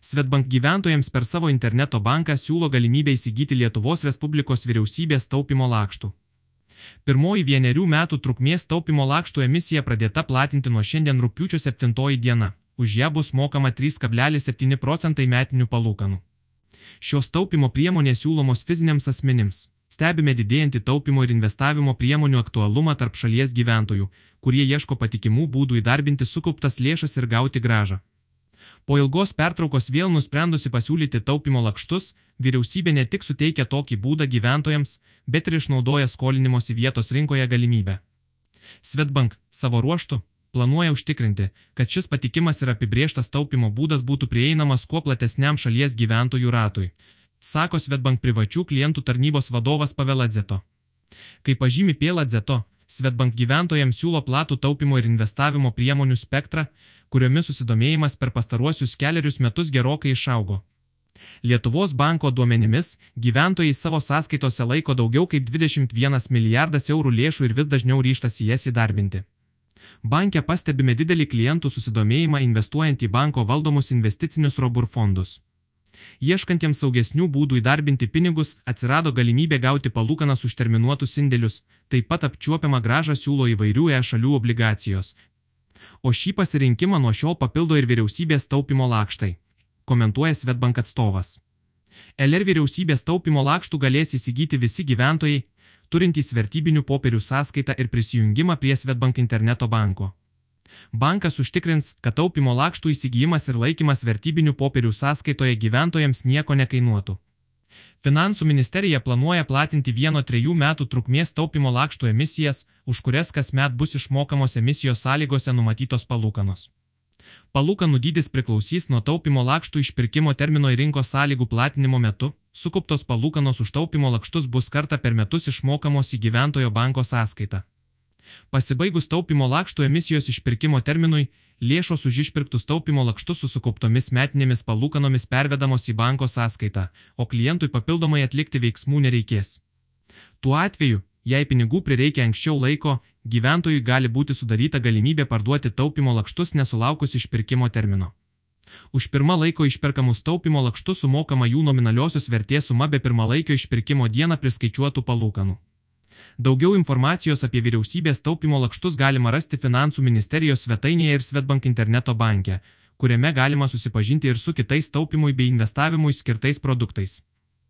Svetbank gyventojams per savo interneto banką siūlo galimybę įsigyti Lietuvos Respublikos vyriausybės taupimo lakštų. Pirmoji vienerių metų trukmės taupimo lakštų emisija pradėta platinti nuo šiandien rūpiučio 7 diena. Už ją bus mokama 3,7 procentai metinių palūkanų. Šios taupimo priemonės siūlomos fiziniams asmenims. Stebime didėjantį taupimo ir investavimo priemonių aktualumą tarp šalies gyventojų, kurie ieško patikimų būdų įdarbinti sukauptas lėšas ir gauti gražą. Po ilgos pertraukos vėl nusprendusi pasiūlyti taupimo lakštus, vyriausybė ne tik suteikia tokį būdą gyventojams, bet ir išnaudoja skolinimosi vietos rinkoje galimybę. Svetbank savo ruoštų planuoja užtikrinti, kad šis patikimas ir apibrieštas taupimo būdas būtų prieinamas kuo platesniam šalies gyventojų ratui, sako Svetbank privačių klientų tarnybos vadovas Paveladzeto. Kaip pažymi Pėladzeto, Svetbank gyventojams siūlo platų taupimo ir investavimo priemonių spektrą, kuriomis susidomėjimas per pastaruosius keliarius metus gerokai išaugo. Lietuvos banko duomenimis gyventojai savo sąskaitose laiko daugiau kaip 21 milijardas eurų lėšų ir vis dažniau ryštasi jas įdarbinti. Banke pastebime didelį klientų susidomėjimą investuojant į banko valdomus investicinius robur fondus. Ieškantiems saugesnių būdų įdarbinti pinigus atsirado galimybė gauti palūkanas už terminuotus indėlius, taip pat apčiuopiamą gražą siūlo įvairių e šalių obligacijos. O šį pasirinkimą nuo šiol papildo ir vyriausybės taupimo lakštai, komentuoja Svetbank atstovas. LR vyriausybės taupimo lakštų galės įsigyti visi gyventojai, turintys vertybinių popierių sąskaitą ir prisijungimą prie Svetbank interneto banko. Bankas užtikrins, kad taupimo lakštų įsigijimas ir laikymas vertybinių popierių sąskaitoje gyventojams nieko nekainuotų. Finansų ministerija planuoja platinti vieno trejų metų trukmės taupimo lakštų emisijas, už kurias kasmet bus išmokamos emisijos sąlygose numatytos palūkanos. Palūkanų dydis priklausys nuo taupimo lakštų išpirkimo termino ir rinkos sąlygų platinimo metu, sukauptos palūkanos už taupimo lakštus bus kartą per metus išmokamos į gyventojo banko sąskaitą. Pasibaigus taupimo lakštų emisijos išpirkimo terminui, lėšos už išpirktus taupimo lakštus su sukauptomis metinėmis palūkanomis pervedamos į banko sąskaitą, o klientui papildomai atlikti veiksmų nereikės. Tuo atveju, jei pinigų prireikia anksčiau laiko, gyventojui gali būti sudaryta galimybė parduoti taupimo lakštus nesulaukus išpirkimo termino. Už pirmą laiko išperkamus taupimo lakštus sumokama jų nominaliosios vertės suma be pirmalaikio išpirkimo dieną priskaičiuotų palūkanų. Daugiau informacijos apie vyriausybės taupimo lakštus galima rasti Finansų ministerijos svetainėje ir Svetbank interneto banke, kuriame galima susipažinti ir su kitais taupimui bei investavimui skirtais produktais.